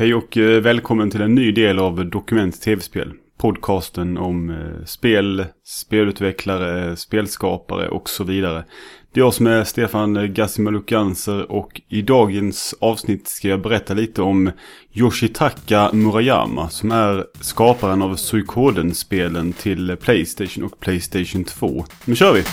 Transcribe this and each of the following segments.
Hej och eh, välkommen till en ny del av Dokument TV-spel. Podcasten om eh, spel, spelutvecklare, spelskapare och så vidare. Det är jag som är Stefan Gassimalukanser och i dagens avsnitt ska jag berätta lite om Yoshitaka Murayama som är skaparen av Suikoden-spelen till Playstation och Playstation 2. Nu kör vi!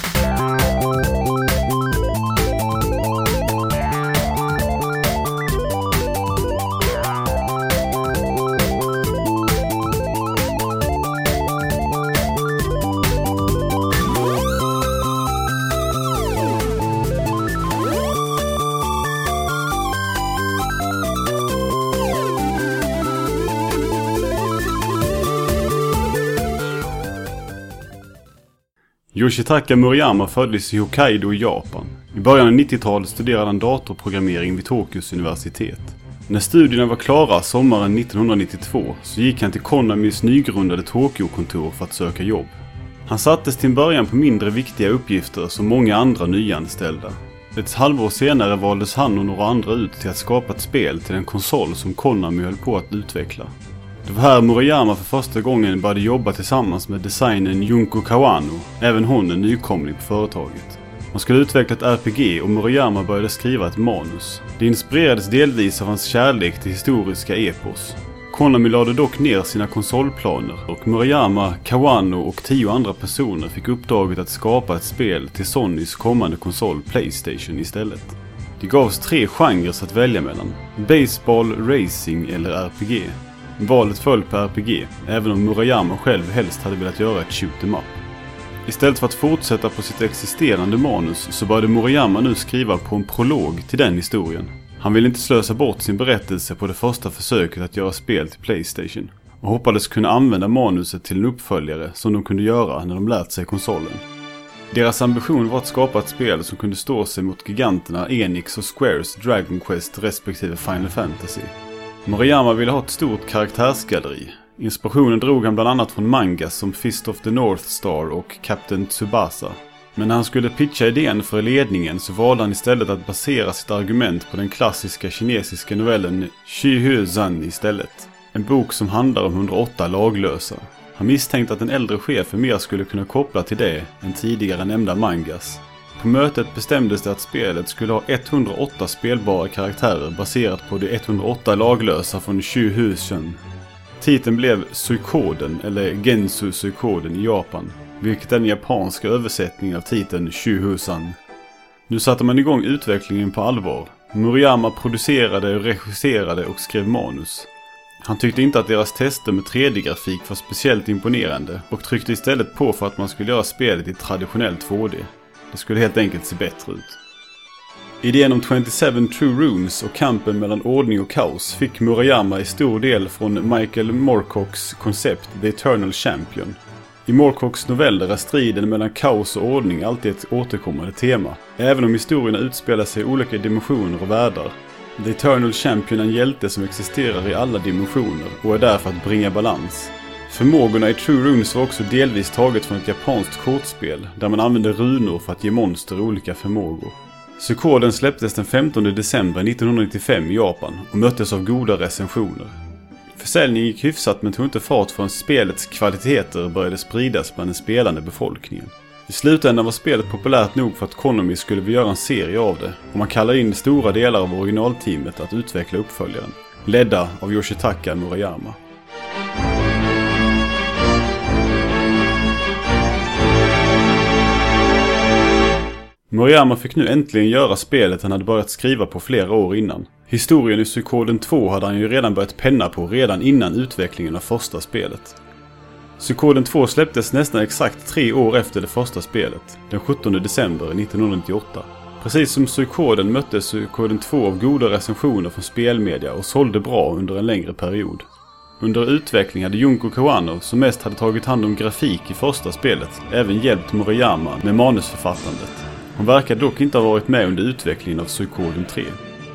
Yoshitaka Muriyama föddes i Hokkaido i Japan. I början av 90-talet studerade han datorprogrammering vid Tokyos universitet. När studierna var klara sommaren 1992 så gick han till Konamis nygrundade Tokyo-kontor för att söka jobb. Han sattes till en början på mindre viktiga uppgifter som många andra nyanställda. Ett halvår senare valdes han och några andra ut till att skapa ett spel till en konsol som Konami höll på att utveckla. Det var här Murayama för första gången började jobba tillsammans med designern Junko Kawano, även hon en nykomling på företaget. Man skulle utveckla ett RPG och Murayama började skriva ett manus. Det inspirerades delvis av hans kärlek till historiska epos. Konami lade dock ner sina konsolplaner och Murayama, Kawano och tio andra personer fick uppdraget att skapa ett spel till Sonys kommande konsol Playstation istället. Det gavs tre genrer att välja mellan. Baseball, Racing eller RPG. Valet föll på RPG, även om Murayama själv helst hade velat göra ett shoot em up. Istället för att fortsätta på sitt existerande manus så började Murayama nu skriva på en prolog till den historien. Han ville inte slösa bort sin berättelse på det första försöket att göra spel till Playstation och hoppades kunna använda manuset till en uppföljare som de kunde göra när de lärt sig konsolen. Deras ambition var att skapa ett spel som kunde stå sig mot giganterna Enix och Squares Dragon Quest respektive Final Fantasy. Moriyama ville ha ett stort karaktärsgalleri. Inspirationen drog han bland annat från mangas som Fist of the North Star och Captain Tsubasa. Men när han skulle pitcha idén för ledningen så valde han istället att basera sitt argument på den klassiska kinesiska novellen Xu Zan istället. En bok som handlar om 108 laglösa. Han misstänkte att den äldre chefen mer skulle kunna koppla till det än tidigare nämnda mangas. På mötet bestämdes det att spelet skulle ha 108 spelbara karaktärer baserat på de 108 laglösa från Shuhusen. Titeln blev Suikoden, eller Gensu Suikoden i Japan, vilket är den japanska översättningen av titeln Shuhusan. Nu satte man igång utvecklingen på allvar. Muriyama producerade, regisserade och skrev manus. Han tyckte inte att deras tester med 3D-grafik var speciellt imponerande och tryckte istället på för att man skulle göra spelet i traditionell 2D. Det skulle helt enkelt se bättre ut. Idén om 27 True Runes och kampen mellan ordning och kaos fick Murayama i stor del från Michael Moorcocks koncept The Eternal Champion. I Moorcocks noveller är striden mellan kaos och ordning alltid ett återkommande tema. Även om historierna utspelar sig i olika dimensioner och världar. The Eternal Champion är en hjälte som existerar i alla dimensioner och är där för att bringa balans. Förmågorna i True Runes var också delvis taget från ett japanskt kortspel där man använde runor för att ge monster olika förmågor. Psykoden släpptes den 15 december 1995 i Japan och möttes av goda recensioner. Försäljningen gick hyfsat men tog inte fart förrän spelets kvaliteter började spridas bland den spelande befolkningen. I slutändan var spelet populärt nog för att Konami skulle vilja göra en serie av det och man kallade in stora delar av originalteamet att utveckla uppföljaren, ledda av Yoshitaka Murayama. Moriyama fick nu äntligen göra spelet han hade börjat skriva på flera år innan. Historien i Psykoden 2 hade han ju redan börjat penna på redan innan utvecklingen av första spelet. Psykoden 2 släpptes nästan exakt tre år efter det första spelet, den 17 december 1998. Precis som Psykoden mötte Psykoden 2 av goda recensioner från spelmedia och sålde bra under en längre period. Under utveckling hade Junko Kawano, som mest hade tagit hand om grafik i första spelet, även hjälpt Moriyama med manusförfattandet. Hon verkar dock inte ha varit med under utvecklingen av Suikoden 3.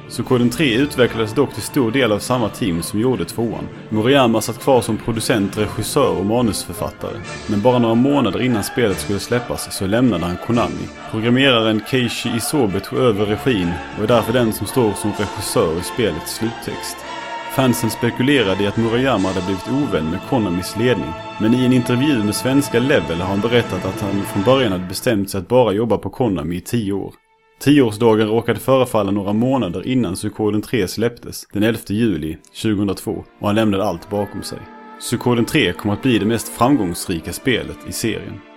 Suikoden 3 utvecklades dock till stor del av samma team som gjorde tvåan. Moriyama satt kvar som producent, regissör och manusförfattare. Men bara några månader innan spelet skulle släppas så lämnade han Konami. Programmeraren Keishi Isobe tog över regin och är därför den som står som regissör i spelets sluttext. Fansen spekulerade i att Murayama hade blivit ovän med Konamis ledning. Men i en intervju med svenska Level har han berättat att han från början hade bestämt sig att bara jobba på Konami i tio år. Tioårsdagen råkade förefalla några månader innan Suikoden 3 släpptes, den 11 juli 2002, och han lämnade allt bakom sig. Suikoden 3 kom att bli det mest framgångsrika spelet i serien.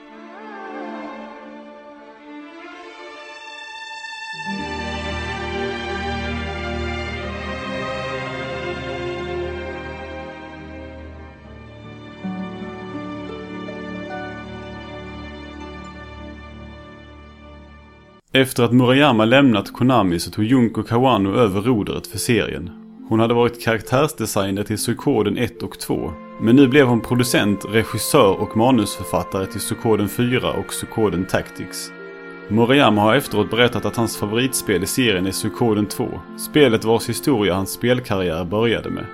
Efter att Murayama lämnat Konami så tog Junko Kawano över rodret för serien. Hon hade varit karaktärsdesigner till Suikoden 1 och 2. Men nu blev hon producent, regissör och manusförfattare till Suikoden 4 och Suikoden Tactics. Murayama har efteråt berättat att hans favoritspel i serien är Suikoden 2. Spelet vars historia hans spelkarriär började med.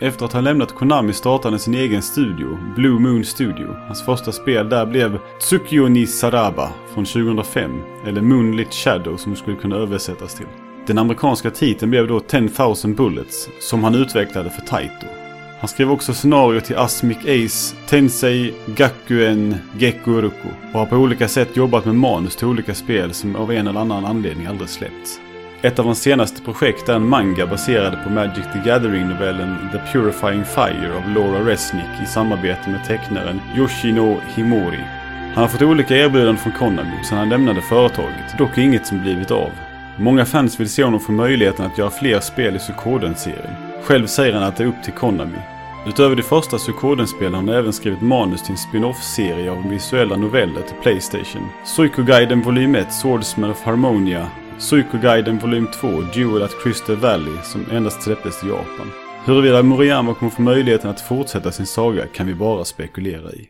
Efter att ha lämnat Konami startade han sin egen studio, Blue Moon Studio. Hans första spel där blev Tsukio ni Saraba från 2005, eller Moonlit Shadow som det skulle kunna översättas till. Den amerikanska titeln blev då 10,000 Bullets, som han utvecklade för Taito. Han skrev också scenario till Asmic Ace, Tensei, Gakuen, Gekuruku och har på olika sätt jobbat med manus till olika spel som av en eller annan anledning aldrig släppts. Ett av hans senaste projekt är en manga baserad på Magic the Gathering-novellen The Purifying Fire av Laura Resnick i samarbete med tecknaren Yoshino Himori. Han har fått olika erbjudanden från Konami sedan han lämnade företaget, dock inget som blivit av. Många fans vill se honom få möjligheten att göra fler spel i Sukoden-serien. Själv säger han att det är upp till Konami. Utöver de första Sukoden-spelen har han även skrivit manus till en spin-off-serie av visuella noveller till Playstation. Suikoguiden volym 1 Swordsman of Harmonia Suikoguiden volym 2 Duel at Crystal Valley som endast släpptes i Japan. Huruvida Moriyama kommer få möjligheten att fortsätta sin saga kan vi bara spekulera i.